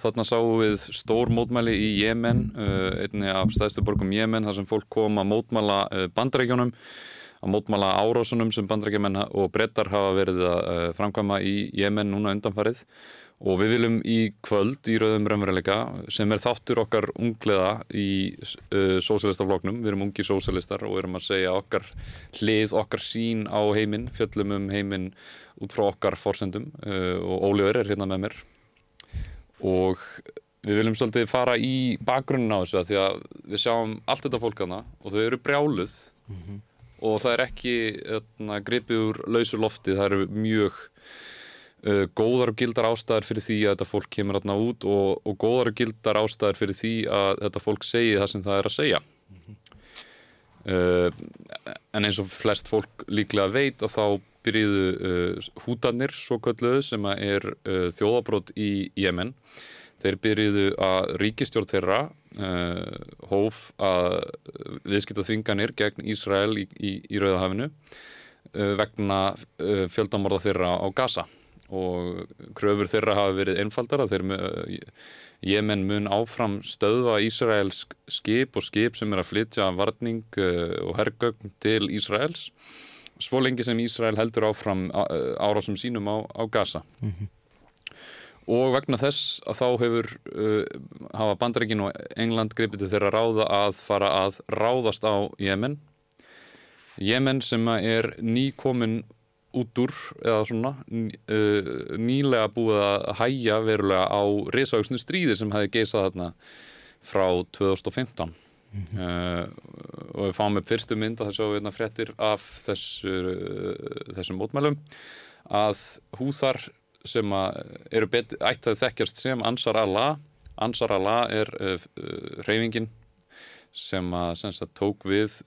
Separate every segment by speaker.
Speaker 1: Þarna sáum við stór mótmæli í Jemen, uh, einni af stæðstu borgum Jemen, þar sem fólk kom að mótmæla uh, bandrækjunum, að mótmæla árásunum sem bandrækjumenn og brettar hafa verið að uh, framkvæma í Jemen núna undanfarið. Og við viljum í kvöld í rauðum raunveruleika sem er þáttur okkar ungleða í uh, sósélistafloknum, við erum ungir sósélistar og erum að segja okkar hlið, okkar sín á heiminn, fjöllum um heiminn út frá okkar fórsendum uh, og Ólíður er hérna með mér og við viljum svolítið fara í bakgrunnin á þessu því að við sjáum allt þetta fólk hana og þau eru brjáluð mm -hmm. og það er ekki öðna, gripið úr lausu lofti, það eru mjög uh, góðar og gildar ástæðar fyrir því að þetta fólk kemur hana út og, og góðar og gildar ástæðar fyrir því að þetta fólk segi það sem það er að segja mm -hmm. Uh, en eins og flest fólk líklega veit að þá byrjiðu uh, hútanir svo kölluðu sem er uh, þjóðabrót í Jemen. Þeir byrjiðu að ríkistjórn þeirra hóf að viðskipta þvinganir gegn Ísrael í, í, í Rauðahafinu vegna fjöldamorða þeirra á Gaza. Og kröfur þeirra hafi verið einfaldar að þeir Jemen mun áfram stöðva Ísraels skip og skip sem er að flytja varning og herrgögn til Ísraels. Svo lengi sem Ísrael heldur áfram árásum sínum á, á Gaza. Mm -hmm. og vegna þess að þá hefur uh, hafa Bandaríkin og England greipið til þeirra ráða að fara að ráðast á Jemen. Jemen sem er nýkomin út úr eða svona uh, nýlega búið að hæja verulega á risauksnu stríði sem hefði geisað þarna frá 2015 Mm -hmm. uh, og við fáum upp fyrstu mynd að það sjá við fréttir af þessu, uh, þessum mótmælum. Að húþar sem eru ætti að þekkjast sem Ansar Allah. Ansar Allah er uh, reyfingin sem að sem sagt, tók við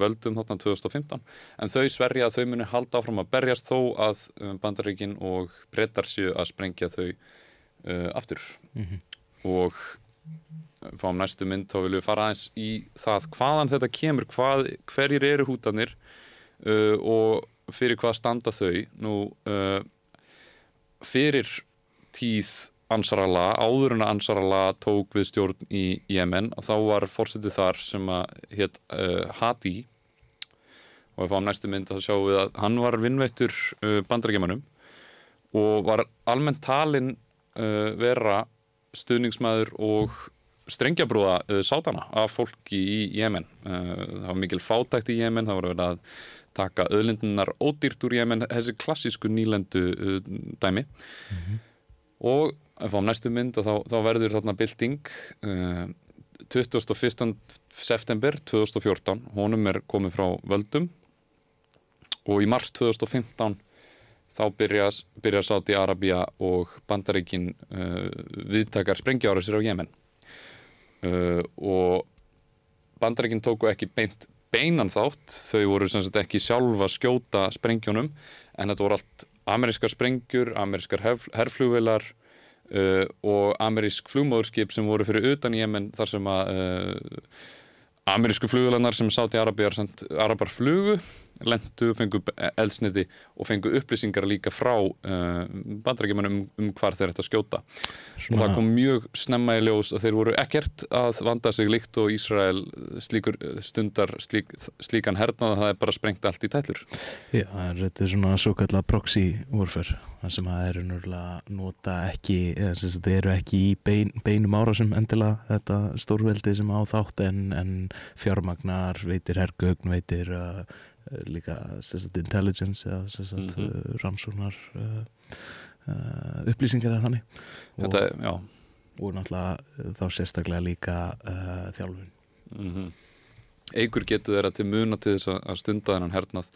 Speaker 1: völdum þarna 2015 en þau sverja að þau muni halda áfram að berjast þó að bandaríkin og breytar séu að sprengja þau aftur. Mm -hmm. og fáum næstu mynd þá viljum við fara aðeins í það hvaðan þetta kemur, hvað, hverjir eru hútanir uh, og fyrir hvað standa þau. Nú uh, fyrir tíð Ansarala, áður en að Ansarala tók við stjórn í Jemen og þá var fórsetið þar sem að hétt uh, Hadi og við fáum næstu mynd að sjá við að hann var vinnveittur uh, bandarækjumanum og var almennt talin uh, vera stuðningsmæður og strengjabrúða sátana af fólki í Jemen. Það var mikil fátækt í Jemen, það var verið að taka öðlindunar ódýrt úr Jemen, þessi klassísku nýlendu dæmi. Mm -hmm. Og ef á næstu mynd þá, þá verður þarna bilding 21. september 2014, honum er komið frá völdum. Og í mars 2015 þá byrjar, byrjar Sáti Arabia og Bandaríkin viðtakar sprengjára sér á Jemen. Uh, og bandarækinn tóku ekki beint beinan þátt, þau voru sem sagt ekki sjálfa skjóta sprengjónum en þetta voru allt amerískar sprengjur, amerískar herflugvelar uh, og amerísk flugmóðurskip sem voru fyrir utan Jemen þar sem að uh, amerísku flugvelarnar sem sátt í Arabar, Arabar flugu lendu, fengu eldsniti og fengu upplýsingar líka frá uh, bandrækjumann um, um hvar þeir ætti að skjóta Svona. og það kom mjög snemma í ljós að þeir voru ekkert að vanda sig líkt og Ísrael slíkur stundar slík, slíkan hernað að það er bara sprengt allt í tællur
Speaker 2: Já, þetta er svona svo kallar proxy warfare það sem að eru nörgulega nota ekki eða sem þetta eru ekki í bein, beinum árásum endilega þetta stórveldi sem á þátt en, en fjármagnar veitir hergögn, veitir uh, Eh, líka sagt, intelligence eða mm -hmm. rannsóknar upplýsingar eða þannig.
Speaker 1: Þetta, og,
Speaker 2: og náttúrulega þá sérstaklega líka þjálfun.
Speaker 1: Mm -hmm eigur getur þeirra til muna til þess að stunda þennan hernað.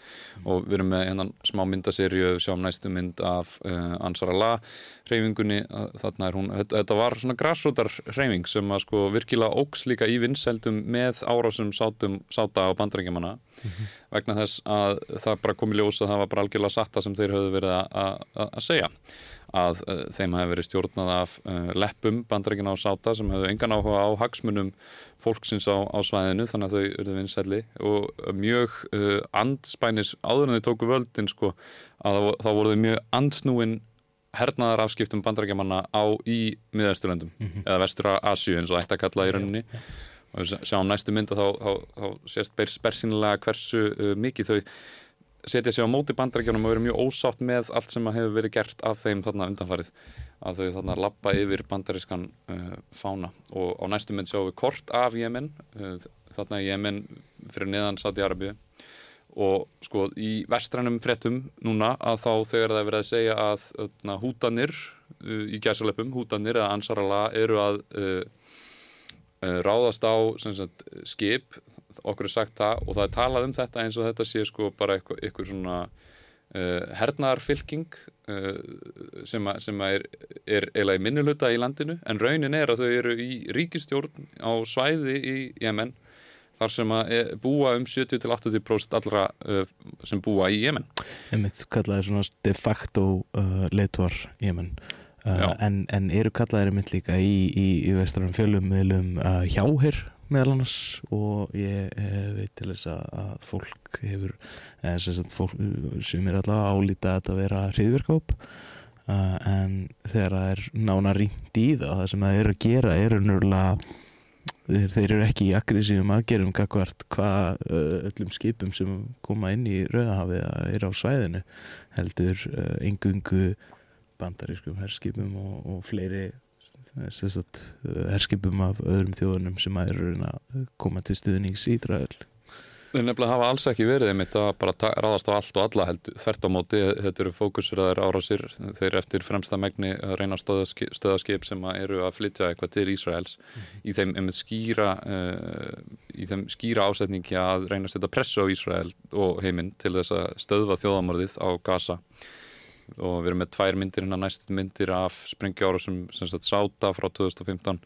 Speaker 1: Og við erum með einan smá myndaserju sjáum næstu mynd af uh, Ansar Allah reyfingunni, þarna er hún þetta, þetta var svona grassrútar reyfing sem að sko virkilega óks líka í vinnseldum með árásum sátum, sáta á bandrækjumanna mm -hmm. vegna þess að það bara kom í ljós að það var bara algjörlega satta sem þeir höfðu verið að segja að uh, þeim hefur verið stjórnað af uh, leppum bandrækina á sáta sem hefur engan áhuga á hagsmunum fólksins á, á svæðinu þannig að þau eruðu vinsæli og mjög uh, andspænis áður en þau tóku völdin sko að þá voru þau mjög andsnúin hernaðar afskiptum bandarækjamanna á í miðausturlöndum
Speaker 2: Mhm.
Speaker 1: eða vestur Asju eins og ætti að kalla í rauninni. og við sjáum næstu mynda þá, þá, þá sést bers, bersinlega hversu mikið þau setja sig á móti bandarækjunum og eru mjög ósátt með allt sem hefur verið gert af þeim þarna undanfarið að þau þarna lappa yfir bandarískan uh, fána. Og á næstu mynd sjáum við kort af Jemen uh, þarna Jemen fyrir neðan Saudi-Arabíu. Og sko í vestrænum fréttum núna að þá þegar það er verið að segja að þarna, hútanir uh, í gæsalepum, hútanir eða ansarala eru að uh, ráðast á sagt, skip, okkur er sagt það og það er talað um þetta eins og þetta sé sko bara eitthvað, eitthvað svona uh, hernaðarfylking uh, sem, að, sem að er, er eiginlega í minnuluta í landinu en raunin er að þau eru í ríkistjórn á svæði í Jemen þar sem að búa um 70-80% allra uh, sem búa í Jemen
Speaker 2: einmitt kallaði svona de facto leitvar Jemen. Uh, en, en eru kallaðir einmitt líka í, í, í vestranum fjölummiðlum uh, hjáhir meðal annars og ég eh, veit til þess að, fólk hefur eða sem er alltaf álítið að þetta vera hriðverkóp uh, en þegar það er nána rýmt í það það sem það er að gera er nörgulega þeir, eru ekki í aggressífum aðgerum gagvart hvað uh, öllum skipum sem koma inn í Rauðahafið að er á svæðinu heldur uh, engungu bandarískum herskipum og, og fleiri sagt, herskipum af öðrum þjóðunum sem að eru að koma til stuðnings í Ísrael.
Speaker 1: Þeir nefnilega hafa alls ekki verið einmitt að bara ráðast á allt og alla held, þvert á móti, þetta eru fókusur árásir, þeir eru eftir fremsta megni að reyna að stöða ski- stöðva skip sem að eru að flytja eitthvað til Ísraels í þeim einmitt skýra uh, í þeim skýra ásetningi að reyna að setja pressu á Ísrael og heiminn til þess að stöðva þjóðamorðið á Gaza og við erum með tvær myndir innan næstu myndir af sprengjára sem, sem sagt sáta frá 2015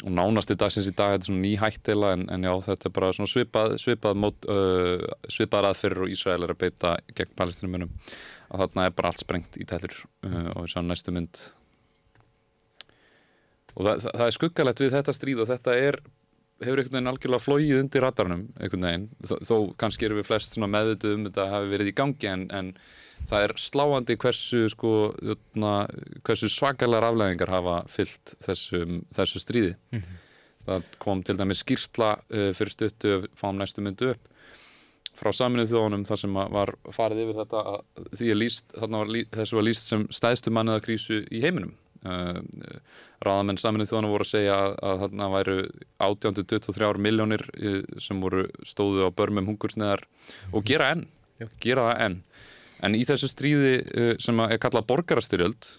Speaker 1: og nánast í dagsins í dag þetta er svona ný hættila en, en já þetta er bara svipað svipað, mót, uh, svipað raðferður og Ísrael er að beita gegn palestinumunum að þarna er bara allt sprengt í tælur uh, og við sjáum næstu mynd. Og það, það, það er skuggalegt við þetta stríð og þetta er hefur einhvern veginn algjörlega flóið undir radarnum einhvern veginn, þó, kannski erum við flest meðvituð um þetta hafi verið í gangi en, en það er sláandi hversu sko, hversu svakalar afleðingar hafa fyllt þessum, þessu stríði. Það kom til dæmis skýrsla uh, fyrir stuttu fáum næstu myndu upp frá saminuð þjóðunum þar sem að var farið yfir þetta að því líst, var lí, þessu var líst sem stæðstu manniða krísu í heiminum. Uh, ráðamenn saminuð þjóðunum voru að segja að, að þarna væru 18-23 miljónir uh, sem voru stóðu á börmum hungursneðar og gera enn gera það enn en í þessu stríði uh, sem er kallað borgarastyrjöld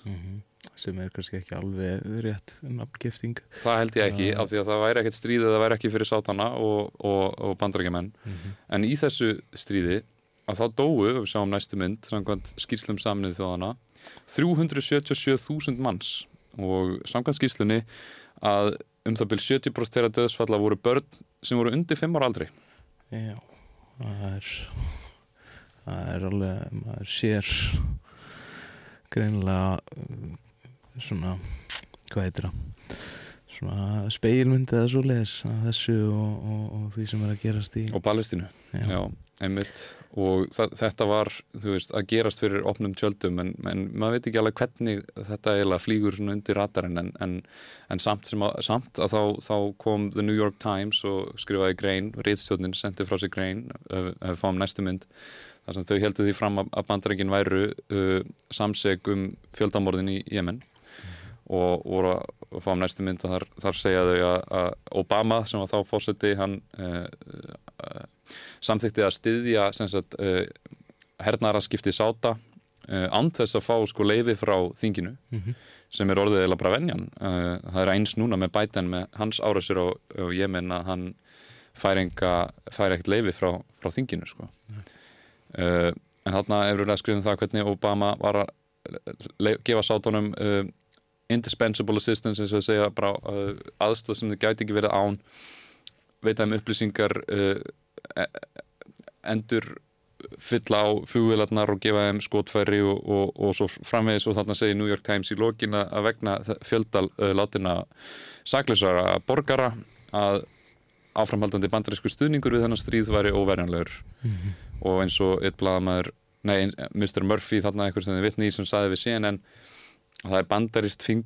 Speaker 2: sem er kannski ekki alveg rétt nafngifting.
Speaker 1: það held ég ekki, af því að það væri ekkert stríði það væri ekki fyrir sátana og, og, og bandarækjumenn en í þessu stríði að þá dóu, við sjáum næstu mynd samkvæmt skýrslum saminnið þjóðana 377.000 manns. Og samkvæmt skýrslunni að um það byrj 70% þeirra döðsfalla voru börn sem voru undir 5 ára aldri.
Speaker 2: Já, það er það er alveg maður sér greinilega uh, svona hvað heitir það? Svona speilmynd eða svo leis að þessu og, og, og því sem er að gerast í
Speaker 1: og Palestínu.
Speaker 2: Já.
Speaker 1: Já, einmitt. Og þetta var, þú veist, að gerast fyrir opnum tjöldum en, en maður veit ekki alveg hvernig þetta eiginlega flýgur svona undir radarinn en, en, en samt, að, samt að þá, þá kom The New York Times og skrifaði grein, reitstjórnin sendi frá sig grein, við fáum næstu mynd þar sem þau heldur því fram að, bandarækin væru uh, samseg um fjöldamorðin í Jemen og voru að fáum næstu mynd og þar, þar segja þau að, Obama sem var þá fórseti hann uh, uh, samþykti að styðja uh, hernaðaraskipti sáta uh, án þess að fá sko leifi frá þinginu
Speaker 2: Mhm.
Speaker 1: sem er orðið eða bara venjan uh, það er eins núna með Biden með hans árásur á, á Jemen að hann fær, ekkert leifi frá, frá þinginu sko. Uh, en þarna er verið að skrifa um það hvernig Obama var að gefa sátunum uh, indispensable assistance eins og segja bara uh, aðstóð sem þið gæti ekki verið án veita þeim upplýsingar endur fylla á flugvélarnar og gefa þeim skotfæri og, og, og svo framvegis og þarna segir New York Times í lokin að vegna fjöldal látina sakleysara borgara að áframhaldandi bandarísku stuðningur við þennan stríð væri óverjanlegur
Speaker 2: Mhm.
Speaker 1: Og eins og eitt blaðamæður nei, Mr. Murphy þarna einhver sem þið vitni í sem saði við CNN að það er bandarist fing,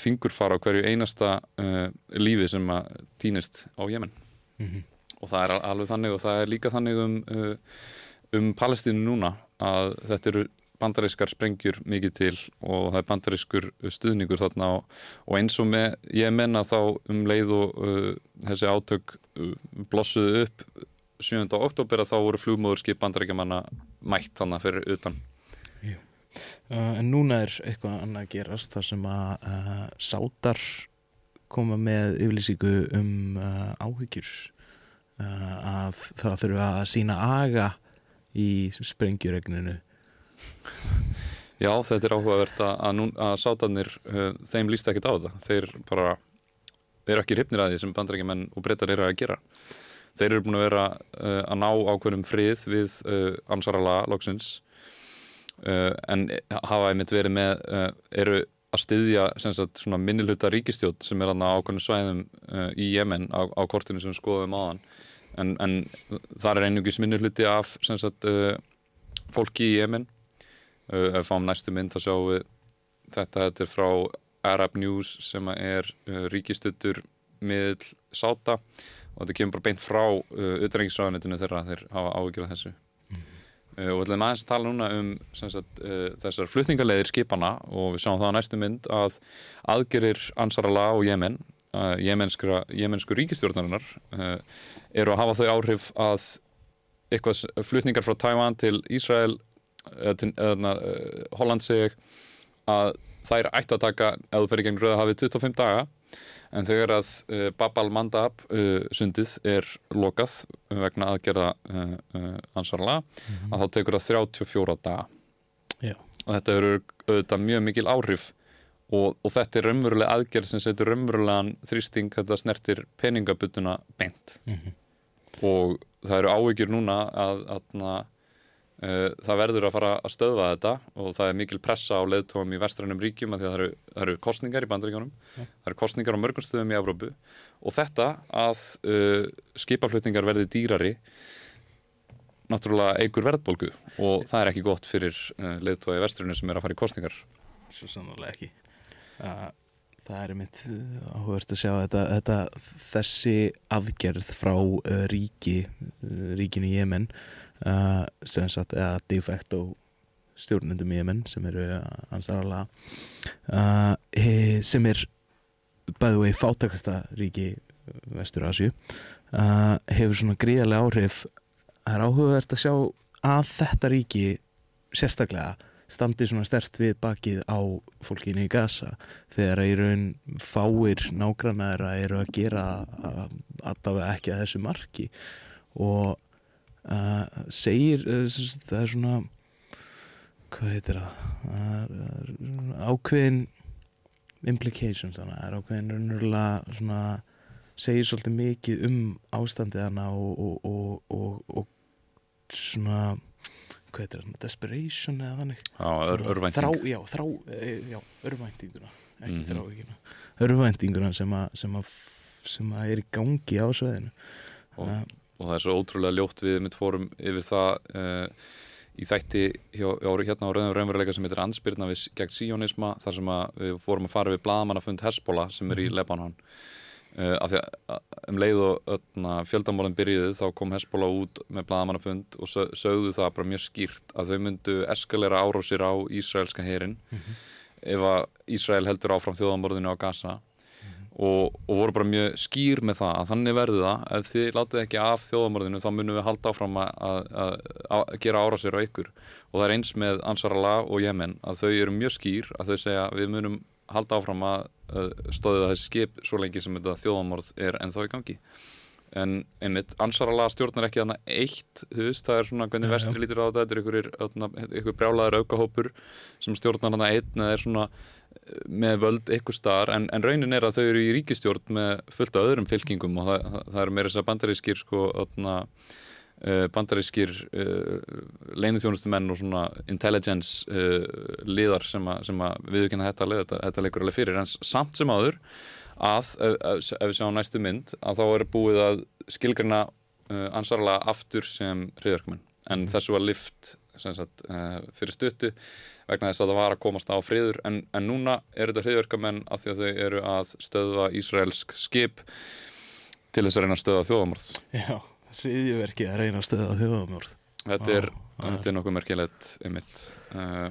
Speaker 1: fingurfar á hverju einasta uh, lífi sem að týnist á Jemen
Speaker 2: mm -hmm.
Speaker 1: og það er alveg þannig og það er líka þannig um, uh, um Palestínu núna að þetta eru bandarískar sprengjur mikið til og það er bandarískur stuðningur þarna og, og eins og með ég menna þá um leið og uh, þessi átök blossuðu upp 7. oktober að þá voru flugmóðurskip bandaríkjamanna mætt þannig fyrir utan.
Speaker 2: Uh, en núna er eitthvað annað að gerast þar sem að uh, sátar koma með yfirlýsingu um uh, áhyggjur að það þurfa að sína aga í sprengjuregninu.
Speaker 1: Já, þetta er áhugavert að, að, nú, að sátarnir þeim líst ekkit á þetta. Þeir bara eru ekki ripnir að því sem bandarækjumenn og breytar eru að gera þeir eru búin að vera að ná ákveðnum frið við ansarala loksins. Uh, en hafa einmitt verið með uh, eru að styðja sagt, minniluta ríkistjótt sem er á ákveðinu svæðum uh, í Jemen á, á kortinu sem skoðum aðan en, en það er einugis minniluti af sagt, fólki í Jemen. Ef fáum næstu mynd að sjá við þetta, þetta er frá Arab News sem er ríkistjóttur miðl sáta og þetta kemur bara beint frá utrengingsræðanitinu þeirra þeir hafa af þessu. Uh, og við ætlum aðeins að tala núna um sagt, uh, þessar flutningarleðir skipana og við sjáum það á næstu mynd að aðgerir Ansarala og Jemen uh, jemensku ríkistjórnarinnar eru að hafa þau áhrif að eitthvað flutningar frá Tævan til Ísrael til Holland seg að þær ættu að taka eða þú ferir gegn rauða hafið 25 daga en þegar að uh, Bab al-Mandab uh, sundið er lokað vegna aðgerða uh, ansvarlega mm -hmm. að þá tekur það 34 daga
Speaker 2: Já.
Speaker 1: og þetta eru auðvitað mjög mikil áhrif og, og þetta er raunverulega aðgerð sem setur raunverulegan þrýsting þetta snertir peningabutuna beint
Speaker 2: mm -hmm.
Speaker 1: og það eru áhyggjur núna að, að, Eh, það verður að fara að stöðva þetta og það er mikil pressa á leðtóum í vestrænum ríkjum að því að það eru, það eru kostningar í bandaríkjónum, ja. það eru kostningar á mörgum stöðum í Evrópu og þetta að uh, skipaflutningar verði dýrari náttúrulega eigur verðbólgu og það er ekki gott fyrir uh, leðtói í vestrænum sem er að fara í kostningar
Speaker 2: Svo sannlega ekki. Uh, Það er mitt áhugast að sjá þetta, þetta þessi aðgerð frá ríki ríkinu Jemen uh, sem sagt, eða de facto stjórnundum í Jemen sem eru ansarala uh, sem er bæðu vegi fátakasta ríki Vestur Asju uh, hefur svona gríðarlega áhrif. Það er áhugavert að sjá að þetta ríki sérstaklega standi svona stert við bakið á fólkinu í Gaza þegar í raun fáir nágrannar eru að gera allavega ekki að þessu marki. Og uh, segir uh, það er svona hvað heitir það? Ákveðin implications þannig að það er ákveðin raunverulega svona segir svolítið mikið um ástandið hana og, og, og, og svona hvað heitir það, desperation eða þannig?
Speaker 1: Já, ör, örvænting.
Speaker 2: þrá, Já, þrá, e, já, örvæntinguna ekki mm þrávíkina, örvæntinguna sem að, sem að sem að er í gangi á sveðinu
Speaker 1: og uh, og það er svo ótrúlega ljótt við mitt fórum yfir það uh, í þætti hjá, hérna á Rauðum Raunveruleika sem heitir Ansbyrna við gegn síjónisma þar sem við fórum að fara við Blaðamannafund Hesbóla sem er í mhm. Lebanon uh, af því að um leið og fjöldamorðin byrjuði þá kom Hesbóla út með Blaðamannafund og sögðu það bara mjög skýrt að þau myndu eskalera árásir á Ísraelska herin mm -hmm. ef að Ísrael heldur áfram þjóðamorðinu á Gaza og, og voru bara mjög skýr með það að þannig verði það. Ef þið látið ekki af þjóðamörðinu þá munum við halda áfram að, að, að gera árásir á ykkur. Og það er eins með Ansarala og Jemen að þau eru mjög skýr að þau segja við munum halda áfram að, að stóðið þessi skip svo lengi sem þetta þjóðamörð er en þá í gangi. En einmitt, Ansarala stjórnar ekki þannig eitt, veist, það er svona hvernig ja, vestri lítur á þetta, þetta er ykkur, ykkur brjálaður aukahópur sem stjórnar þannig einn eða er svona með völd ykkur staðar en, en raunin er að þau eru í ríkistjórn með fullt af öðrum fylkingum og það, það eru meira þess að bandarískir sko, öðna, uh, bandarískir uh, leinithjónustumenn og svona intelligence uh, liðar sem að, að viðkynna þetta leið, þetta, þetta leikur alveg fyrir en samt sem áður að ef, við sjáum næstu mynd að þá er búið að skilgrina ansarlega aftur sem hriðarkmenn en mm. þessu var lift sem sagt, uh, fyrir stuttu vegna þess að það var að komast á friður. En, en núna er þetta hriðverkamenn að því að þau eru að stöðva Ísraelsk skip til þess að reyna að stöðva þjóðamorð
Speaker 2: Já, hriðjuverkið að reyna að stöða þjóðamjörð
Speaker 1: þetta er,
Speaker 2: Vá,
Speaker 1: þetta er nokkuð merkilegt einmitt. Uh,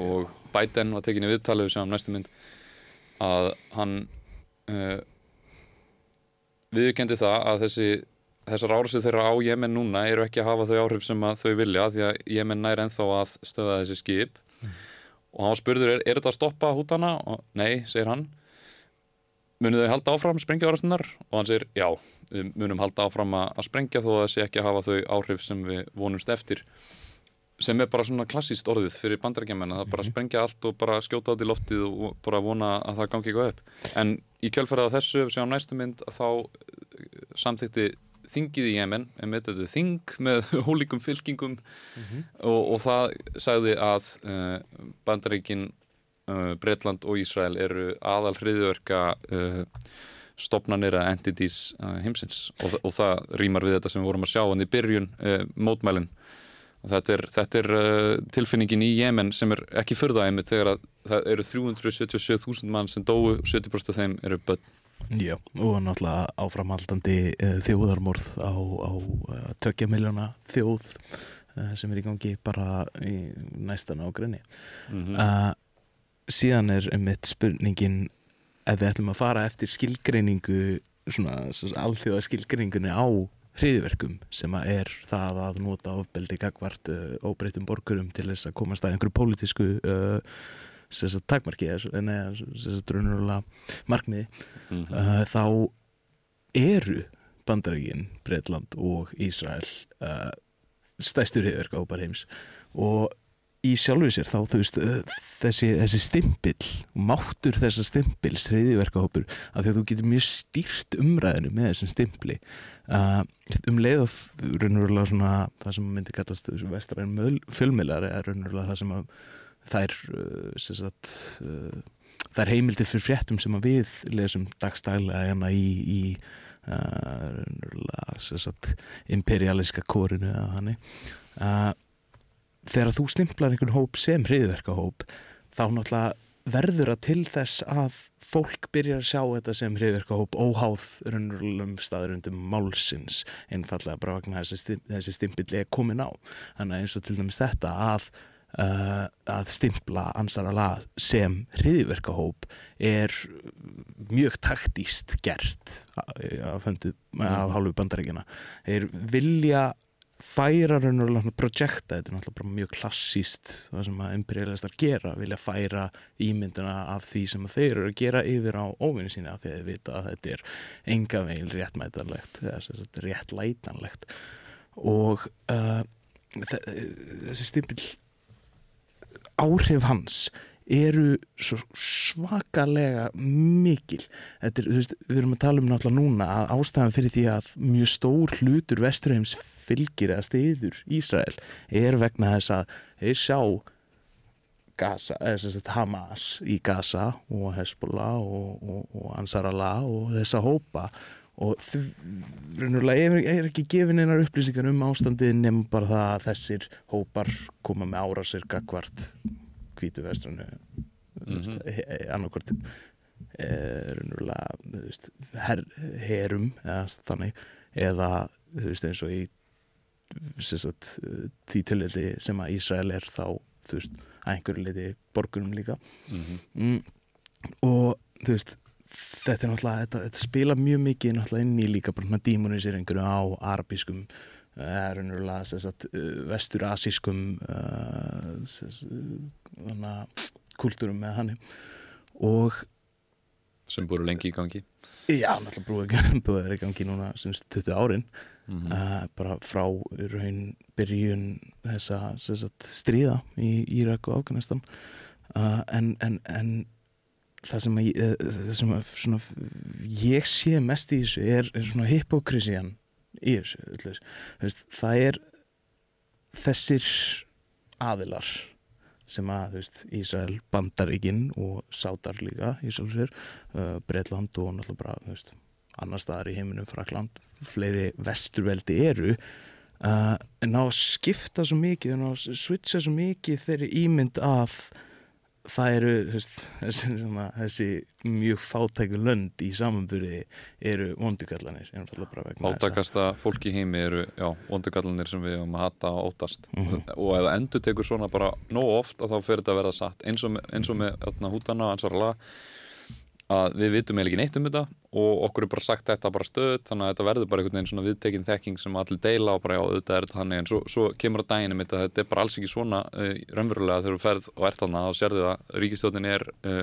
Speaker 1: og Biden var tekinni viðtalið við sem næstu mynd að hann uh, viðurkendi það að þessi þessar árásið þeirra á Jemen núna eru ekki að hafa þau áhrif sem þau vilja því að Jemen nær ennþá að stöða þessi skip. Og hann spurður, er, er þetta að stoppa hútana? og nei, segir hann. Munum þau halda áfram sprengja árastunar? og hann segir, já, munum halda áfram að, sprengja þó að sé ekki að hafa þau áhrif sem við vonumst eftir. Sem er bara svona klassíst orðið fyrir bandarækjaman að það bara sprengja allt og bara skjóta át í loftið og bara vona að það gangi eitthvað upp. En í kjölfærið á þessu, sem á næstu mynd þá eh, samþykti þingið í Jemen, með þing með hólíkum fylkingum og, og það sagði að uh, bandaríkin uh, Breitland og Ísrael eru aðal hriðverka uh, stopnarnir að entities heimsins. Og, og það rýmar við þetta sem við vorum að sjá hann í byrjun mótmælin. Og þetta er, þetta er uh, tilfinningin í Jemen sem er ekki fyrða einmitt þegar að það eru 377.000 mann sem dóu og 70% af þeim eru börn
Speaker 2: Já, og náttúrulega áframhaldandi uh, þjóðarmorð á, á uh, tökja miljóna þjóð uh, sem er í gangi bara í næstan á grunni.
Speaker 1: mm
Speaker 2: Uh, síðan er einmitt spurningin ef við ætlum að fara eftir skilgreiningu svona, svona alþjóða skilgreiningunni á hriðverkum sem að er það að nota ofbeldi gagvart uh, óbreytum borgurum til þess að komast að einhverju pólitísku uh, sem sagt takmarki eða neða sem sagt raunurulega markmiði
Speaker 1: -hmm.
Speaker 2: uh, þá eru Bandaríkin, Breitland og Ísrael uh, stæstur hriðverka heims og í sjálfu sér þá þú veist uh, þessi, þessi stimpill máttur þessa stimpils hriðverkahópur að því að þú getur mjög stýrt umræðinu með þessum stimpli uh, um leið að raunverulega svona það sem myndi kallast þessu vestræn fjölmiðlar er raunverulega það sem að þær uh, sagt uh, er heimildir fyrir fréttum sem við lesum dagstælega hérna í, í uh, sagt, imperialiska kórinu eða þannig. Uh, þegar þú stimplar einhvern hóp sem hriðverkahóp þá náttúrulega verður að til þess að fólk byrjar að sjá þetta sem hriðverkahóp óháð raunverulegum staðurundum málsins einfallega bara vegna þessi, stim, þessi stimpill er komin á. Þannig eins og til dæmis þetta að Uh, að stimpla ansarala sem hriðverkahóp er mjög taktíst gert af, af hálfu bandaríkina þeir vilja færa raunverulega projekta, þetta er náttúrulega mjög klassíst það sem að imperialistar gera vilja færa ímyndina af því sem þeir eru að gera yfir á óvinni sína af því að þeir vita að þetta er enga veil réttmætanlegt réttlætanlegt. Og uh, þessi stimpill áhrif hans eru svakalega mikil. Er, veist, við erum að tala um náttúrulega núna að ástæðan fyrir því að mjög stór hlutur vesturheims fylgir eða stiður Ísrael er vegna þess að þeir sjá Gaza, Hamas í Gaza og Hezbollah og, og, og Ansar Allah og þessa hópa og raunverulega er, ekki gefin einar upplýsingar um ástandið nefn bara það að þessir hópar koma með árásir gagvart hvítu vestranu mm -hmm. annarkvort raunverulega her, herum eða þannig eða þú veist eins og í sagt, því tilveldi sem að Ísrael er þá þú veist að einhverju liti borgunum líka
Speaker 1: mm -hmm.
Speaker 2: mm, og þú veist þetta er náttúrulega, þetta, þetta spila mjög mikið náttúrulega inn í líka bara dímoniseringur á arabískum er raunverulega sagt, vestur-asískum uh, kultúrum með hann og
Speaker 1: sem búið lengi í gangi.
Speaker 2: Já, náttúrulega búið er í gangi núna sem 20 árin.
Speaker 1: Mm -hmm.
Speaker 2: uh, bara frá raun byrjun þessa sagt, stríða í Írak og Afganistan. Uh, en, en, en það sem, að, það sem að, svona, ég sé mest í þessu er, er svona hypokrisían í þessu. Veist, það er þessir aðilar sem að veist, Ísrael bandaríkin og sátar líka Ísraelsir, uh, Breitland og náttúrulega bara veist, annar staðar í heiminum Frakland, fleiri vesturveldi eru uh, en á að skipta svo mikið en á að switcha svo mikið þeirri ímynd að það eru veist, þessi, svona, þessi mjög fátæku lönd í samanbyrði eru vondugallanir
Speaker 1: Fátækasta fólk í heimi eru vondugallanir sem við höfum að hata og ótast mm -hmm. og ef það endur tekur svona bara nóg oft að þá fyrir þetta að verða satt. Eins og með, eins og með öllna, hútana og ansvarlega að við vitum eða ekki neitt um þetta og okkur er bara sagt þetta bara stöð þannig að þetta verður bara einhvern veginn svona viðtekinn þekking sem allir deila og bara já auðvitað er þetta hann en svo, svo kemur á daginn um þetta þetta er bara alls ekki svona uh, raunverulega þegar þú ferð og ert þannig þá sérðu að ríkistjóðin er uh,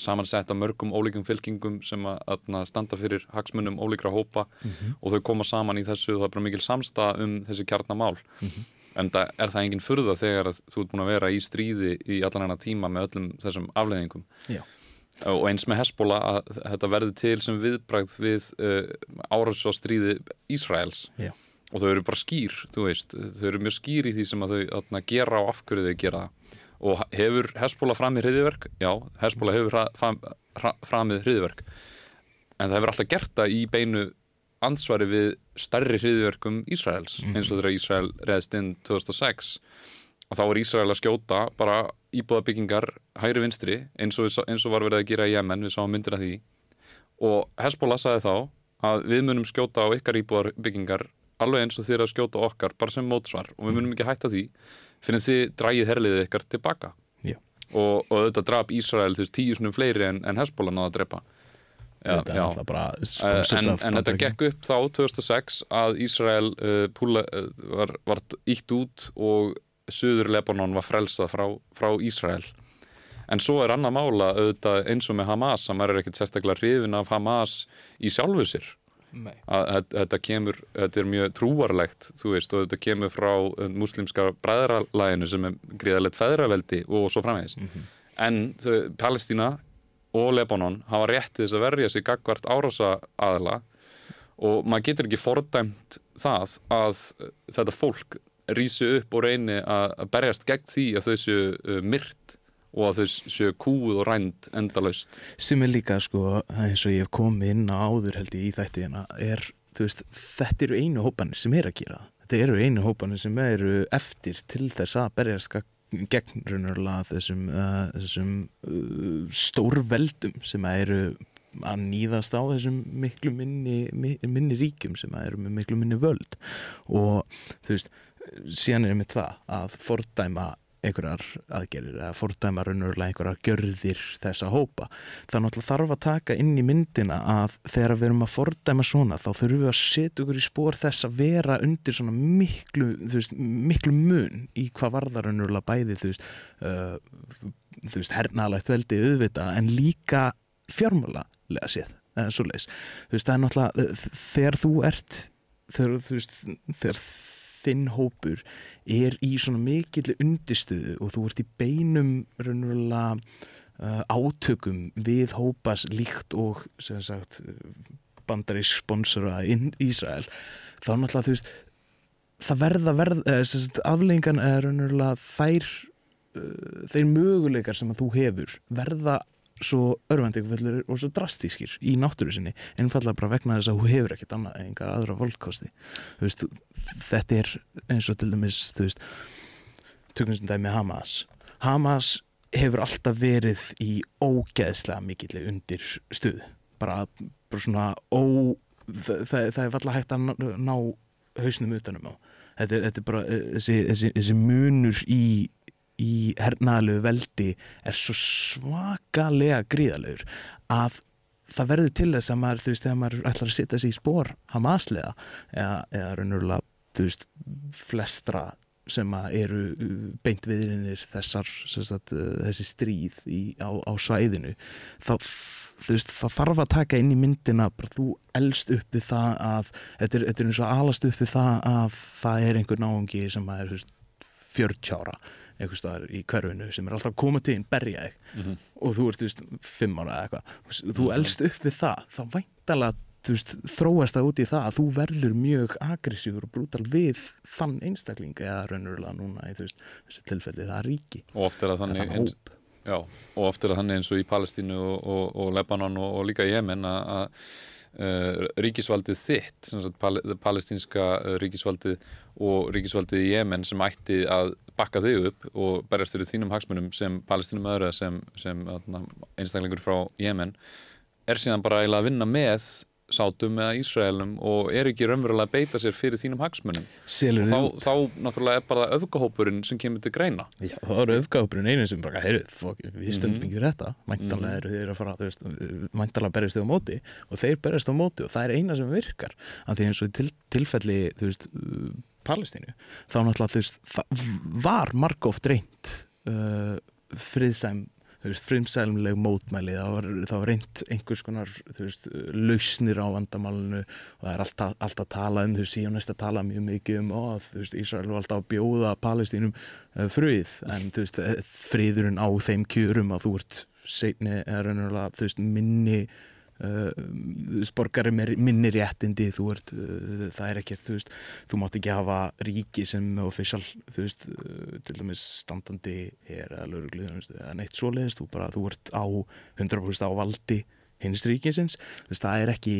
Speaker 1: samansett af mörgum ólíkum fylkingum sem að, að standa fyrir hagsmunum ólíkra hópa mm -hmm. og þau koma saman í þessu og það er bara mikil samstað um þessi kjarnamál mm -hmm. en það er það enginn furða þegar þú ert búin að vera í stríði í allan ena tíma með öllum þessum afleðingum Já og eins með Hesbóla að þetta verði til sem viðbrakt við uh, árás og stríði Ísraels Já. og þau eru bara skýr, þú veist þau eru mjög skýr í því sem að þau atna, gera og afhverju þau gera og hefur Hesbóla framið hriðiverk? Já, Hesbóla hefur framið hriðiverk en það hefur alltaf gert það í beinu ansvari við starri hriðiverkum Ísraels -hmm. eins og þegar Ísrael reðst inn 2006 og þá er Ísrael að skjóta bara íbúðabyggingar hægri vinstri eins og, eins og var verið að gera í Jemen við sáum myndir af því. Og Hezbollah saði þá að við munum skjóta á ykkar íbúðabyggingar alveg eins og þér að skjóta okkar bara sem mótsvar. Og við munum ekki hætta því fyrir þið drægið herliðið ykkar tilbaka. Yeah. og, og þetta draf Ísrael veist tíu snum fleiri en, en Hezbollah náða að drepa.
Speaker 2: Já, já.
Speaker 1: Eh, en, en þetta gekk upp þá 2006 að Ísrael uh, púla, uh, var, var ítt út og Suður Lebanon var frelsað frá, frá Ísrael. En svo er annað mála auðvitað eins og með Hamas að maður er ekkert sérstaklega hrifin af Hamas í sjálfu sér. Að þetta kemur, þetta er mjög trúarlegt þú veist og þetta kemur frá uh, muslimska bræðralæginu sem er gríðalegt feðraveldi og svo framvegis. Mm -hmm. en þau, Palestína og Lebanon hafa rétt þess að verja sig gagvart árása aðla og maður getur ekki fordæmt það að þetta fólk rýsu upp og reyni að berjast gegn því að þau séu uh, myrt og að þau séu kúð og rænd endalaust.
Speaker 2: Sem er líka sko eins og ég hef komið inn á áður held ég í þætti hérna er, veist, þetta eru einu hópanir sem er að gera þetta eru einu hópanir sem eru eftir til þess að berjast gegn raunverulega þessum, uh, þessum uh, stórveldum sem eru að nýðast á þessum miklu minni, minni ríkjum sem eru með miklu minni völd og þú veist síðan er einmitt það að fordæma einhverjar aðgerir eða fordæma raunverulega einhverjar görðir þessa hópa. Það náttúrulega þarf að taka inn í myndina að þegar við erum að fordæma svona þá þurfum við að setja okkur í spór þess að vera undir svona miklu, veist, miklu mun í hvað varðar raunverulega bæði þú veist, uh, veist hernaðalegt veldi auðvita en líka fjármálega séð, eða svo leiðis. Þú veist það er náttúrulega þegar þú ert þegar þú veist þegar þinn hópur er í svona mikill undirstöðu og þú ert í beinum raunverulega uh, átökum við hópas líkt og sagt, bandarísk sponsora í Ísrael þá náttúrulega þú veist það verða, verða afleggingan er raunverulega þær uh, þeir möguleikar sem að þú hefur verða svo örvendingfellur og svo drastískir í náttúru sinni. Ennfalla bara vegna þess að hún hefur ekkert annað en einhver aðra volkosti. Þetta er eins og til dæmis þú veist tökum sem dæmi Hamas. Hamas hefur alltaf verið í ógeðslega mikill undir stuð bara, bara svona ó, það, það, það er alltaf hægt að ná, ná hausnum utanum á þetta þetta er bara eh, þessi, þessi, þessi munur í í hernaðalegu veldi er svo svakalega gríðalegur að það verður til þess að maður, þú veist, þegar maður ætlar að setja sig í spór hamaslega eða, eða raunverulega, þú veist, flestra sem eru beint viðrinir þessar, sagt, þessi stríð í, á, á svæðinu þá, veist, það þarf að taka inn í myndina bara þú elst upp við það að þetta er, þetta er eins og alast upp við það að það er einhver náðungi sem er, veist, 40 ára einhvers staðar í hverfinu sem er alltaf komað til einn berja þig. Mm -hmm. og þú ert, þú veist, fimm ára eða eitthvað. Þú mhm. elst upp við það, þá væntalega þú veist, þróast það út í það að þú verður mjög agressífur og brútal við þann einstakling eða raunverulega núna í veist, þessu tilfelli það er ríki.
Speaker 1: Og oft er það þannig eins, já, og oft er það þannig eins og í Palestínu og, og, og Lebanon og, og líka í Jemen að ríkisvaldið þitt pal palestínska uh, ríkisvaldið og ríkisvaldið í Jemen sem ætti að bakka þig upp og berjast fyrir þínum hagsmunum sem palestínum öðru sem, sem einstaklingur frá Jemen er síðan bara að vinna með sátum eða Ísraelum og er ekki raunverulega að beita sér fyrir þínum hagsmunum? Þá, þá náttúrulega er bara öfgahópurinn sem kemur til greina.
Speaker 2: Já, þá eru öfgahópurinn einu sem bara, heyrðu, við stöndum
Speaker 1: Mhm.
Speaker 2: ekki þetta. Mæntalega eru þeir að fara, þú veist, mæntalega berjast þau á móti og þeir berjast á móti og það er eina sem virkar. Af því eins og til, tilfelli, þú veist, Palestínu þá náttúrulega, þú veist, var margóft reynd uh, friðsæm veist, frimsælumleg mótmæli það var, það var reynd einhvers konar veist, lausnir á vandamálinu og það er alltaf, alltaf að tala um þú veist, síðan næst að tala mjög mikið um ó, þú veist, Ísrael var alltaf að bjóða Palestínum uh, frið, en þú veist eh, friðurinn á þeim kjörum að þú ert seinni, er raunulega, þú veist, minni uh, sporgari með minni réttindi þú ert, uh, það er ekki þú veist, þú mátt ekki hafa ríki sem official, þú veist uh, til dæmis standandi hér eða lauruglu eða neitt svoleiðist, þú bara þú ert á 100% á valdi hins ríkisins, þú veist, það er ekki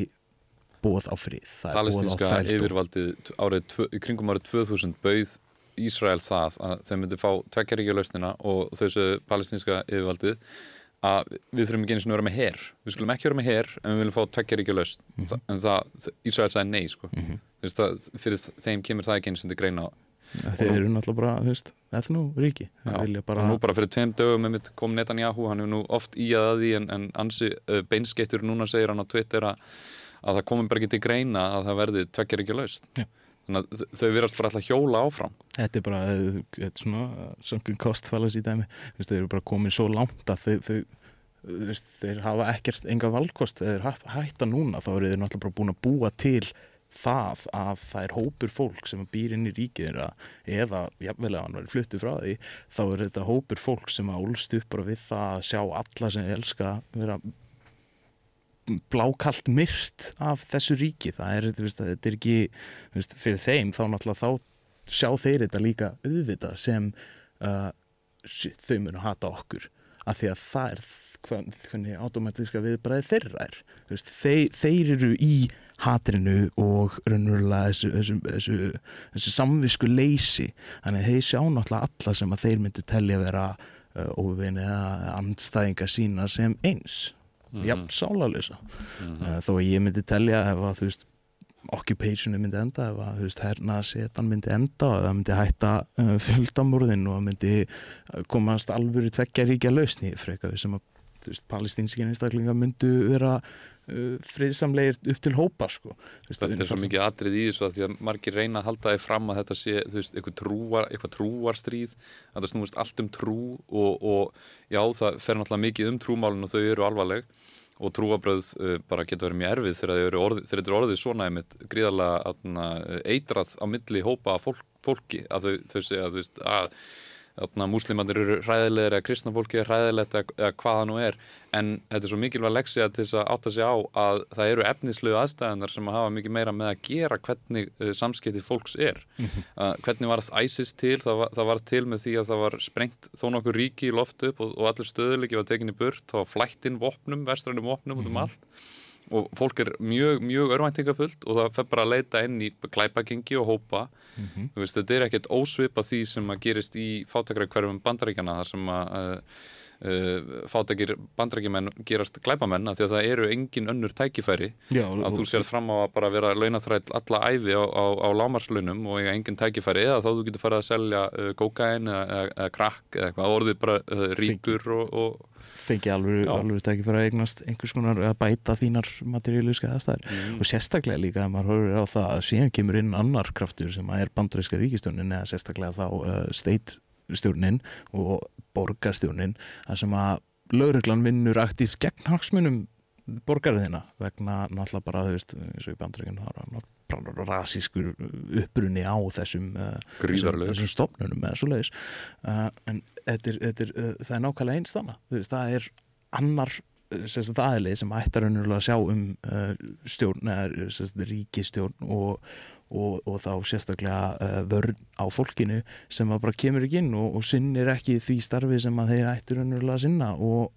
Speaker 2: bóð á frið, það er bóð á
Speaker 1: palestinska
Speaker 2: þrældóm.
Speaker 1: yfirvaldið árið, kringum árið 2000 bauð Ísrael það að þeim myndi fá tvekjaríkja lausnina og þessu palestinska yfirvaldið að við þurfum ekki sinni að vera með her við skulum ekki vera með her en við viljum fá tvekjaríkja lausn
Speaker 2: Mhm.
Speaker 1: en það, Ísrael sagði nei sko.
Speaker 2: Mhm.
Speaker 1: Þú veist það, fyrir þeim kemur það ekki einu sinni til greina
Speaker 2: Þeir eru náttúrulega bara, þú veist, etnú ríki
Speaker 1: Já,
Speaker 2: bara,
Speaker 1: og nú bara fyrir tveim dögum kom Netanyahu, hann hefur nú oft íjað að því en, en ansi beinskettur núna segir hann á Twitter að, að það komum bara ekki til greina að það verði tvekjaríkja lausn
Speaker 2: Já.
Speaker 1: Þannig að þau virðast bara alltaf hjóla áfram.
Speaker 2: Þetta er bara uh, þetta er svona sunken cost fallacy dæmi. Þú veist, þeir eru bara komin svo langt að þau, þau veist, þeir hafa ekkert enga valkost, þeir hæ- hætta núna þá eru þeir náttúrulega bara búin að búa til það að það er hópur fólk sem býr inn í ríkið þeirra eða jafnvel að hann verið fluttu frá því þá er þetta hópur fólk sem að úlst upp bara við það að sjá alla sem elska vera blákalt myrt af þessu ríki. Það er, veist, þetta er ekki veist, fyrir þeim þá náttúrulega þá sjá þeir þetta líka auðvitað sem uh, þau munu hata okkur. Af því að það er hvern, hvernig automatíska viðbræði þeirra er. Veist, þeir, þeir eru í hatrinu og raunverulega þessu, þessu, þessu, þessu samvisku leysi þannig að þeir sjá náttúrulega alla sem að þeir myndi telja vera uh, óvinni eða andstæðinga sína sem eins
Speaker 1: Mhm.
Speaker 2: jafn sálalösa
Speaker 1: Mhm.
Speaker 2: uh, þó að ég myndi telja ef að þú veist occupationi myndi enda ef að þú veist hernaðsetan myndi enda og það myndi hætta uh, fjöldamorðin og það myndi uh, komast alvöru tveggja ríkja lausni frekar sem að palestínski einstaklinga myndu vera friðsamlegir upp til hópa sko.
Speaker 1: Þetta er svo mikið atrið í þessu að því að margir reyna að halda því fram að þetta sé, veist, eitthvað, trúar, eitthvað trúarstríð, að það snúist allt um trú og, og já, það fer náttúrulega mikið um trúmálun og þau eru alvarleg og trúabröð uh, bara getur verið mjög erfið þegar þau eru orðið, þetta svona einmitt gríðarlega atna, eitrað á milli hópa fólk, fólki að þau, þau segja, þú veist, að Þarna, múslimandir eru hræðilegir eða kristna fólki er hræðilegt eða, eða hvað það nú er. En þetta er svo mikilvæg leksja til þess að átta sig á að það eru efnislegu aðstæðanar sem að hafa mikið meira með að gera hvernig uh, samskipti fólks er. Uh, hvernig var það ISIS til? Það var, það var til með því að það var sprengt þó nokkur ríki í loft upp og, og allir stöðuleiki var tekinni burt, það var flætt inn vopnum, vestrænum vopnum út um allt og fólk er mjög, mjög örvæntingafullt og það fer bara að leita inn í glæpagengi og hópa
Speaker 2: Mhm.
Speaker 1: þú veist, þetta er ekkert ósvipa því sem að gerist í fátakra hverfum bandaríkjana þar sem að uh, uh, fátakir bandaríkjumenn gerast glæpamenn af því að það eru engin önnur tækifæri
Speaker 2: Já,
Speaker 1: að þú sér fram á að bara vera launaþræll alla æfi á, á, á lámarslaunum og eiga engin tækifæri eða þá þú getur farið að selja uh, kókain eða, eða, eða krakk eða eitthvað, orðið bara uh, ríkur og, og
Speaker 2: fengi alveg, alveg ekki fyrir að eignast einhvers konar að bæta þínar materiáluska aðstæður.
Speaker 1: Mm,
Speaker 2: og sérstaklega líka að maður horfir á það að síðan kemur inn annar kraftur sem að er bandaríska ríkistjórnin eða sérstaklega þá uh, state stjórnin og borgarstjórnin þar sem að lauruglan vinnur aktíft gegn hagsmunum borgarðina vegna náttúrulega bara þú veist eins og í bandaríkjun það er bara rasískur upprunni á þessum uh, þessum, þessum stofnunum eða svo leiðis uh, en þetta er, þetta er, uh, það er nákvæmlega eins þannig veist, það er annar uh, sem sagt, aðli sem ættar að sjá um stjórn eða ríkistjórn og, og, og þá sérstaklega uh, vörn á fólkinu sem bara kemur ekki inn og, og sinnir ekki því starfi sem að þeir ættur raunverulega að sinna og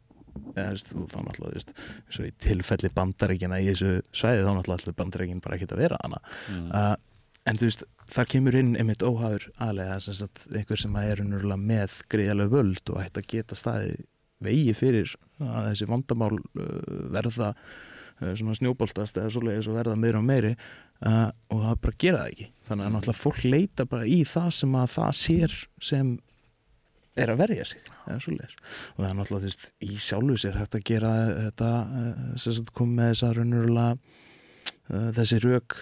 Speaker 2: eða, þú veist, og þá náttúrulega, þú veist, svo í tilfelli bandaríkina í þessu svæði þá náttúrulega allir bandaríkin bara ekki að vera hana
Speaker 1: mm.
Speaker 2: uh, en þú veist, þar kemur inn einmitt óhafur aðlega sem sagt einhver sem er unnurlega með greiðalega völd og ætti að geta staði vegi fyrir að þessi vandamál uh, verða uh, svona snjóboltast eða svoleiðis og verða meira og meiri uh, og það bara gera það ekki. Þannig að náttúrulega fólk leita bara í það sem að það sér sem er að verja sig og það er náttúrulega þú veist í sjálfu sér hægt að gera þetta uh, sem sagt kom með þessa raunverulega uh, þessi rauk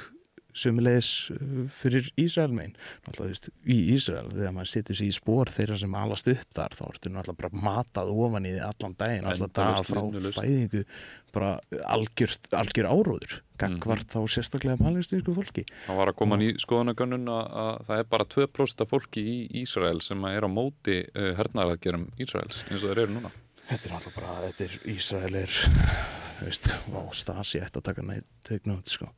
Speaker 2: sömulegis uh, fyrir Ísrael megin. Náttúrulega þú veist, í Ísrael þegar maður setur sér í spór þeirra sem alast upp þar þá ertu náttúrulega bara matað ofan í allan daginn, allan dag frá fæðingu bara algjör, algjör áróður gagvart þá sérstaklega palestinsku fólki.
Speaker 1: Það var að koma ný skoðanagönnun að, að það er bara 2% af fólki í Ísrael sem er á móti uh, hernaðaraðgerum Ísraels eins og þeir eru núna.
Speaker 2: Þetta er náttúrulega bara, þetta er Ísrael er, veist, vá, Stasi ætti að taka neitt, tegna út, sko.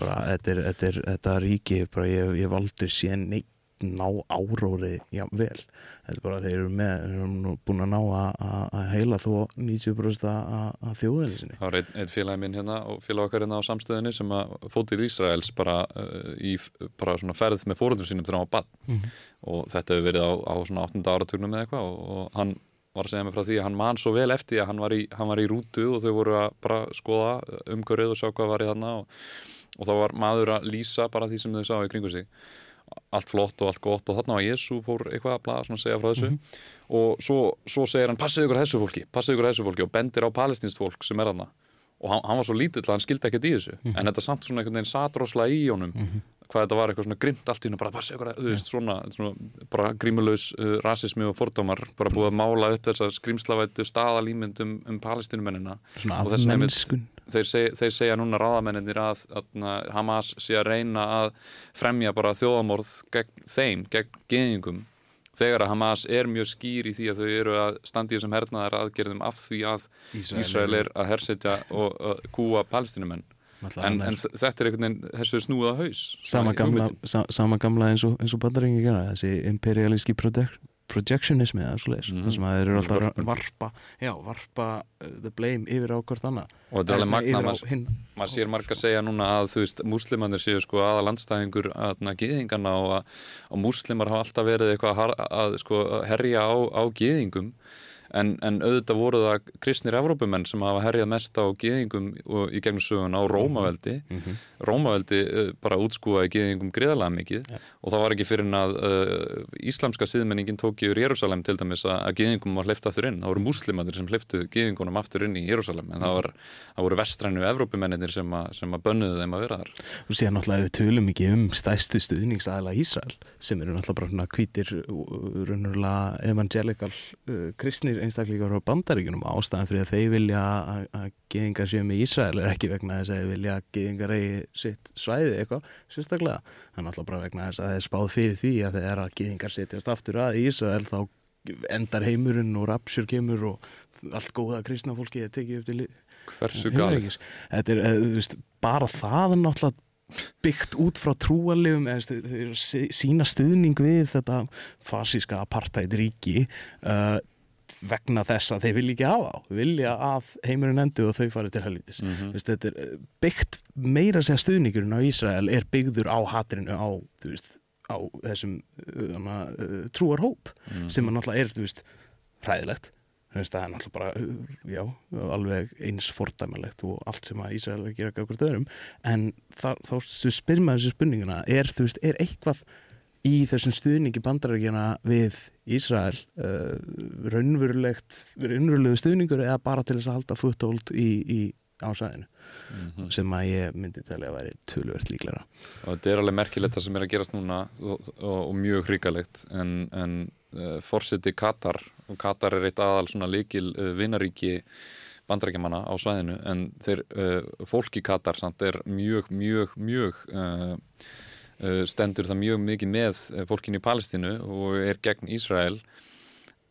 Speaker 2: bara, þetta er, þetta er, þetta ríki, bara, ég, ég hef aldrei séð neitt ná áróði, já, vel. Þetta er bara, þeir eru með, þeir eru búin að ná að- heila þó 90% að þjóðinni sinni.
Speaker 1: Það var einn, einn félagi minn hérna og félag okkar hérna á samstöðinni sem að fótt til Ísraels bara uh, í bara svona ferð með fórundur sínum þegar hann var bann
Speaker 2: Mhm.
Speaker 1: og þetta hefur verið á, á svona 8. áratugnum eða eitthvað og, og hann var að segja mig frá því að hann man svo vel eftir að hann var í, hann var í rútu og þau voru að bara skoða umhverfið og sjá hvað var í þarna og, og þá var maður að lýsa bara því sem þau sá í kringu sig. Allt flott og allt gott og þarna var Jésu fór eitthvað að blaða svona að segja frá þessu. Og svo, svo segir hann passið ykkur þessu fólki, passið ykkur þessu fólki og bendir á palestinst fólk sem er þarna. Og hann, hann var svo lítill að hann skildi ekkert í þessu. En þetta samt svona einhvern veginn satróslega í honum hvað þetta var eitthvað svona grimt allt í hennu bara passið ykkur að, þú veist, svona, svona bara grímulaus uh, rasismi og fordómar bara búið að mála upp þessa skrimslavættu staðalýmynd um, um palestinumennina
Speaker 2: Svona
Speaker 1: einmitt-
Speaker 2: afmennskun.
Speaker 1: þeir, seg, þeir segja núna ráðamennir að, að Hamas sé að reyna að fremja bara þjóðamorð gegn þeim, gegn geðingum þegar að Hamas er mjög skýr í því að þau eru að standi þessum hernaðar aðgerðum af því að
Speaker 2: Ísrael
Speaker 1: Ísrael er að hersetja og uh, kúa palestinumenn
Speaker 2: Náttúrulega
Speaker 1: en,
Speaker 2: er-
Speaker 1: en þetta er einhvern veginn þessu snúða haus
Speaker 2: sama gamla, sa, sama gamla eins og, eins og bandarengi gera þessi imperialíski project, projectionismi eða svo leiðis,
Speaker 1: Mhm.
Speaker 2: þar sem að þeir eru alltaf að varpa, já, varpa uh, the blame yfir á hvort annað.
Speaker 1: Og þetta er alveg magna maður, maður sér marg að segja núna að þú veist, múslimannir séu sko aða landstæðingur að geðingana og að, að múslimar hafa alltaf verið eitthvað að, har- að sko, að herja á, á geðingum en, en auðvitað voru það kristnir Evrópumenn sem hafa herjað mest á geðingum í gegnum sögun á Rómaveldi.
Speaker 2: Mhm.
Speaker 1: Rómaveldi uh, bara útskúaði geðingum greiðlega mikið.
Speaker 2: Ja.
Speaker 1: og það var ekki fyrir en að uh, íslamska siðmenningin tók í Jérúsalem til dæmis að, geðingum var hleyft aftur inn. Það voru múslimandir sem hleyftu geðingunum aftur inn í Jérúsalem en það, var, það voru vestrænu Evrópumennir sem, sem að bönnuðu þeim að vera þar.
Speaker 2: Og síðan náttúrulega við tölum ekki um stæstu stuðningsaðila Ísrael sem eru náttúrulega bara hvítir raunverulega evangelical uh, kristnir einstaklingar á bandaríkunum ástæðan fyrir að þeir vilja að, geðingar séu með Ísrael er ekki vegna þess að þeir vilja að geðingar eigi sitt svæði eitthvað sérstaklega, það er náttúrulega bara vegna þess að þeir spáð fyrir því að þegar að geðingar setjast aftur að Ísrael þá endar heimurinn og rapsjur kemur og allt góða kristna fólki er tekið upp til
Speaker 1: hversu galið?
Speaker 2: Er, eh, bara það er náttúrulega byggt út frá þeir sí- sína stuðning við þetta fasíska apartheid ríki. Uh, vegna þess að þeir vilja ekki hafa á vilja að heimurinn endur og þau farið til helvítis.
Speaker 1: Mm
Speaker 2: Þú veist, þetta er eh, byggt meira segja stuðningurinn á Ísrael er byggður á hatrinu á, veist, á þessum uh, uh, trúarhóp
Speaker 1: Mhm.
Speaker 2: sem að náttúrulega er, veist, hræðilegt. Það er náttúrulega bara, já alveg eins fordæmalegt og allt sem að Ísrael er að gera gafur öðrum. En þá spyrir maður þessu spurninguna er, er eitthvað í þessum stuðningi bandarækjana við Ísrael uh, raunverulegt raunverulegu stuðningur eða bara til þess að halda foothold í, í ásæðinu
Speaker 1: Mhm.
Speaker 2: sem að ég myndi telja að væri tölvört líklara
Speaker 1: og þetta er alveg merkilegt það sem er að gerast núna og, og, og mjög hrikalegt en, en uh, forseti Katar og Katar er eitt aðal svona líkil uh, vinaríki bandrækjamanna á svæðinu en þeir uh, fólk í Katar samt er mjög, mjög, mjög stendur það mjög mikið með uh, fólkinu í Palestínu og er gegn Ísrael.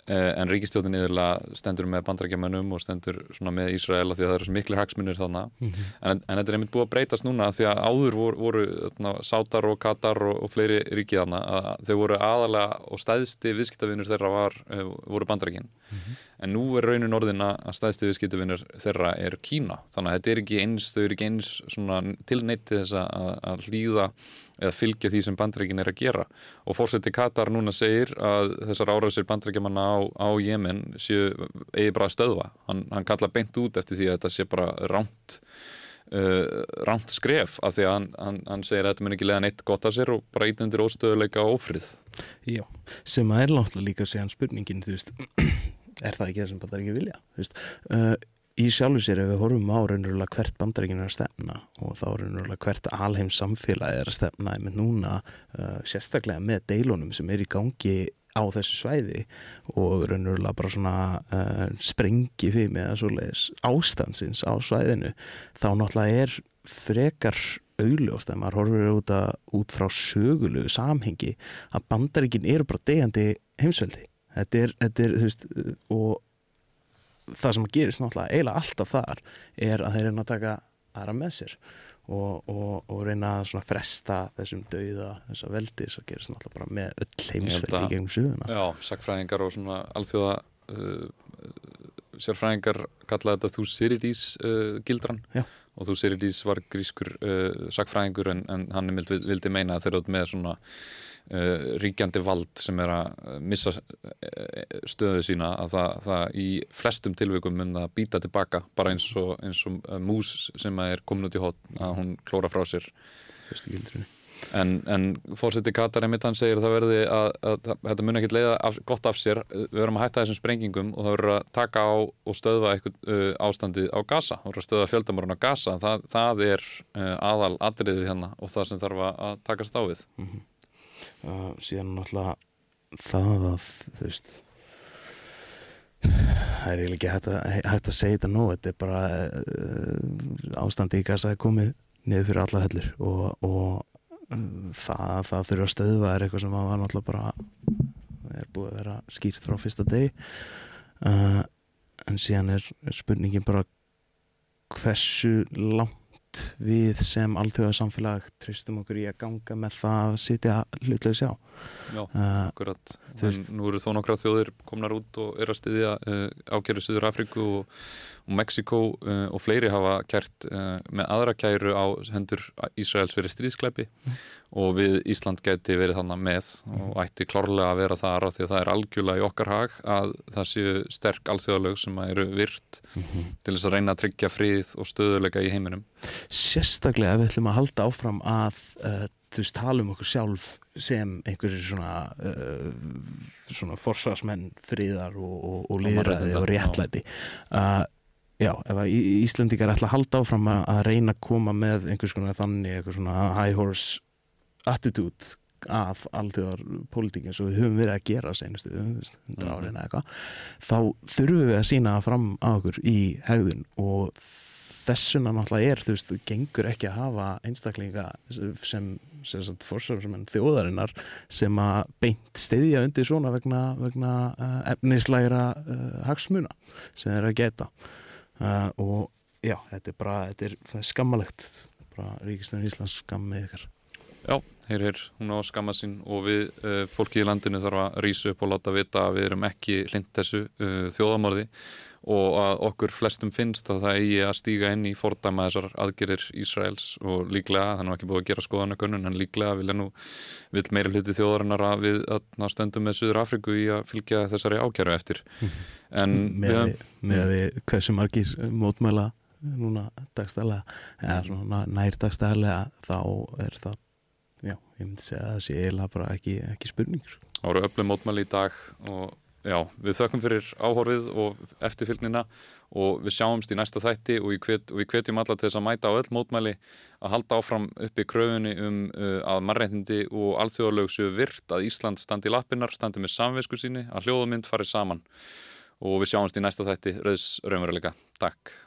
Speaker 1: Uh, en ríkistjóðin yfirlega stendur með bandrækjamannum og stendur með Ísrael því að það eru miklir hagsmunir þannig en, en þetta er einmitt búið að breytast núna því að áður voru, voru þarna, Sátar og Katar og, og fleiri ríkið þarna að þau voru aðalega og stæðsti viðskiptavinur þeirra var, voru bandarækin en nú er raunin orðin að stæðstu viðskiptavinnur þeirra er Kína. Þannig að þetta er ekki eins, þau eru ekki eins tilneitti þess að, að hlýða eða fylgja því sem bandreikin er að gera. Og fórseti Katar núna segir að þessar áræðsir bandreikjamanna á, á Jemen séu eigi bara að stöðva. Hann, hann kalla beint út eftir því að þetta sé bara ránt uh, ránt skref af því að hann, hann, hann segir að þetta mun ekki lega neitt gott að sér og bara ít undir óstöðuleika og ófrið.
Speaker 2: Já, sem að er náttúrulega líka að segja spurningin, þú veist er það ekki það sem bandar ekki vilja þú veist? Uh, í sjálfu sér ef við horfum á raunverulega hvert bandaríkin er að stefna og þá raunverulega hvert alheim samfélagi er að stefna með núna uh, sérstaklega með deilunum sem er í gangi á þessu svæði og raunverulega bara svona uh, sprengi fyrir með að svoleiðis ástansins á svæðinu þá náttúrulega er frekar augljóst að maður horfur út, út frá sögulegu samhengi að bandaríkin eru bara degjandi heimsveldi. Þetta er, þetta er, þú veist og það sem gerist náttúrulega eiginlega alltaf þar er að þeir reyna að taka aðra með sér og, og, og reyna að fresta þessum dauða, þessa veldi að gerist náttúrulega bara með öll heimsveldi í gegnum suðuna.
Speaker 1: Já, sakfræðingar og svona alþjóða uh, sérfræðingar kallaði þetta þú Siridís uh, gildran
Speaker 2: Já.
Speaker 1: og þú Siridís var grískur uh, sakfræðingur en, en hann vildi meina að þeir eru með svona ríkjandi vald sem er að missa uh, stöðu sína að það, það í flestum tilvægum mun að býta tilbaka bara eins og, eins og uh, mús sem er komin út í hótt að hún klóra frá sér. En, en fórseti Katar einmitt hann segir að það verði að, að, að þetta mun ekki leiða af, gott af sér. Við verðum að hætta þessum sprengingum og það verður að taka á og stöðva eitthvað uh, ástandið á Gaza, það verður að stöðva fjöldamorun á Gaza. Það, það er aðal atriðið hérna og það sem þarf að takast á við.
Speaker 2: Mm -hmm uh, síðan náttúrulega það að þú veist það er eiginlega ekki hægt að, hægt að segja þetta nú þetta er bara uh, ástandi í gasa er komið niður fyrir allar hellir og, og uh, það, það fyrir að stöðva er eitthvað sem var náttúrulega bara er búið að vera skýrt frá fyrsta deg en síðan er, er spurningin bara hversu langt langt við sem alþjóðarsamfélag tristum okkur í að ganga með það að sitja hlutlega sjá
Speaker 1: Já, uh, akkurat Nú eru þó nokkra þjóðir komnar út og er að styðja uh, ákjæru Suður Afriku og, og Mexiko uh, og fleiri hafa kært uh, með aðra kæru á hendur Ísraels verið stríðskleipi. Og við Ísland geti verið þannig með og ætti klárlega að vera þar á því að það er algjörlega í okkar hag að það séu sterk alþjóðalög sem eru virt mm -hmm. til þess að reyna að tryggja fríð og stöðuleika í heiminum.
Speaker 2: Sérstaklega ef við ætlum að halda áfram að uh, þú veist, tala um okkur sjálf sem einhverjir svona uh, svona forsvarsmenn friðar og, og, og liðræði og réttlæti. Uh, já, ef að Íslandikar ætla að halda áfram að, að reyna að koma með einhvers konar þannig, einhvers svona high horse attitude af allþjóðar pólitíkinn sem við höfum verið að gera senustu hundra árin eða eitthvað þá þurfum við að sína fram á okkur í hegðun og þessuna náttúrulega er, þú veist, þú gengur ekki að hafa einstaklinga sem, sem fórsöfum þjóðarinnar sem að beint stiðja undir svona vegna, vegna uh, efnislægra uh, hagsmuna sem þeir að geta uh, og já, þetta er bara, þetta er skammalegt bara Ríkistöðun Íslands skammið ykkar
Speaker 1: Já, hér er hún á skamma sín og við, fólki í landinu þarf að rýsa upp og láta vita að við erum ekki hlind þessu þjóðamorði og að okkur flestum finnst að það eigi að stíga inn í fordæma þessar aðgerir Ísraels og líklega, er nú ekki búið að gera skoðanakönnun en líklega vil, nú, vil meira hluti þjóðarinnar að við að stöndum með Suður Afriku í að fylgja þessari ákjæru eftir. En
Speaker 2: með að við, við hversu margir mótmæla núna dagstælega eða svona nær dagstælega þá er það já, ég myndi segja að það sé eiginlega bara ekki, ekki spurning
Speaker 1: sko. Það voru öflum mótmæli í dag og já, við þökkum fyrir áhorfið og eftirfylgnina og við sjáumst í næsta þætti og við hvetjum alla til þess að mæta á öll mótmæli að halda áfram uppi kröfunni um uh, að marreitindi og alþjóðalög séu virt að Ísland standi í lappinnar, standi með samvisku síni, að hljóðmynd farið saman og við sjáumst í næsta þætti, Rauðs Raumveruleika. Takk.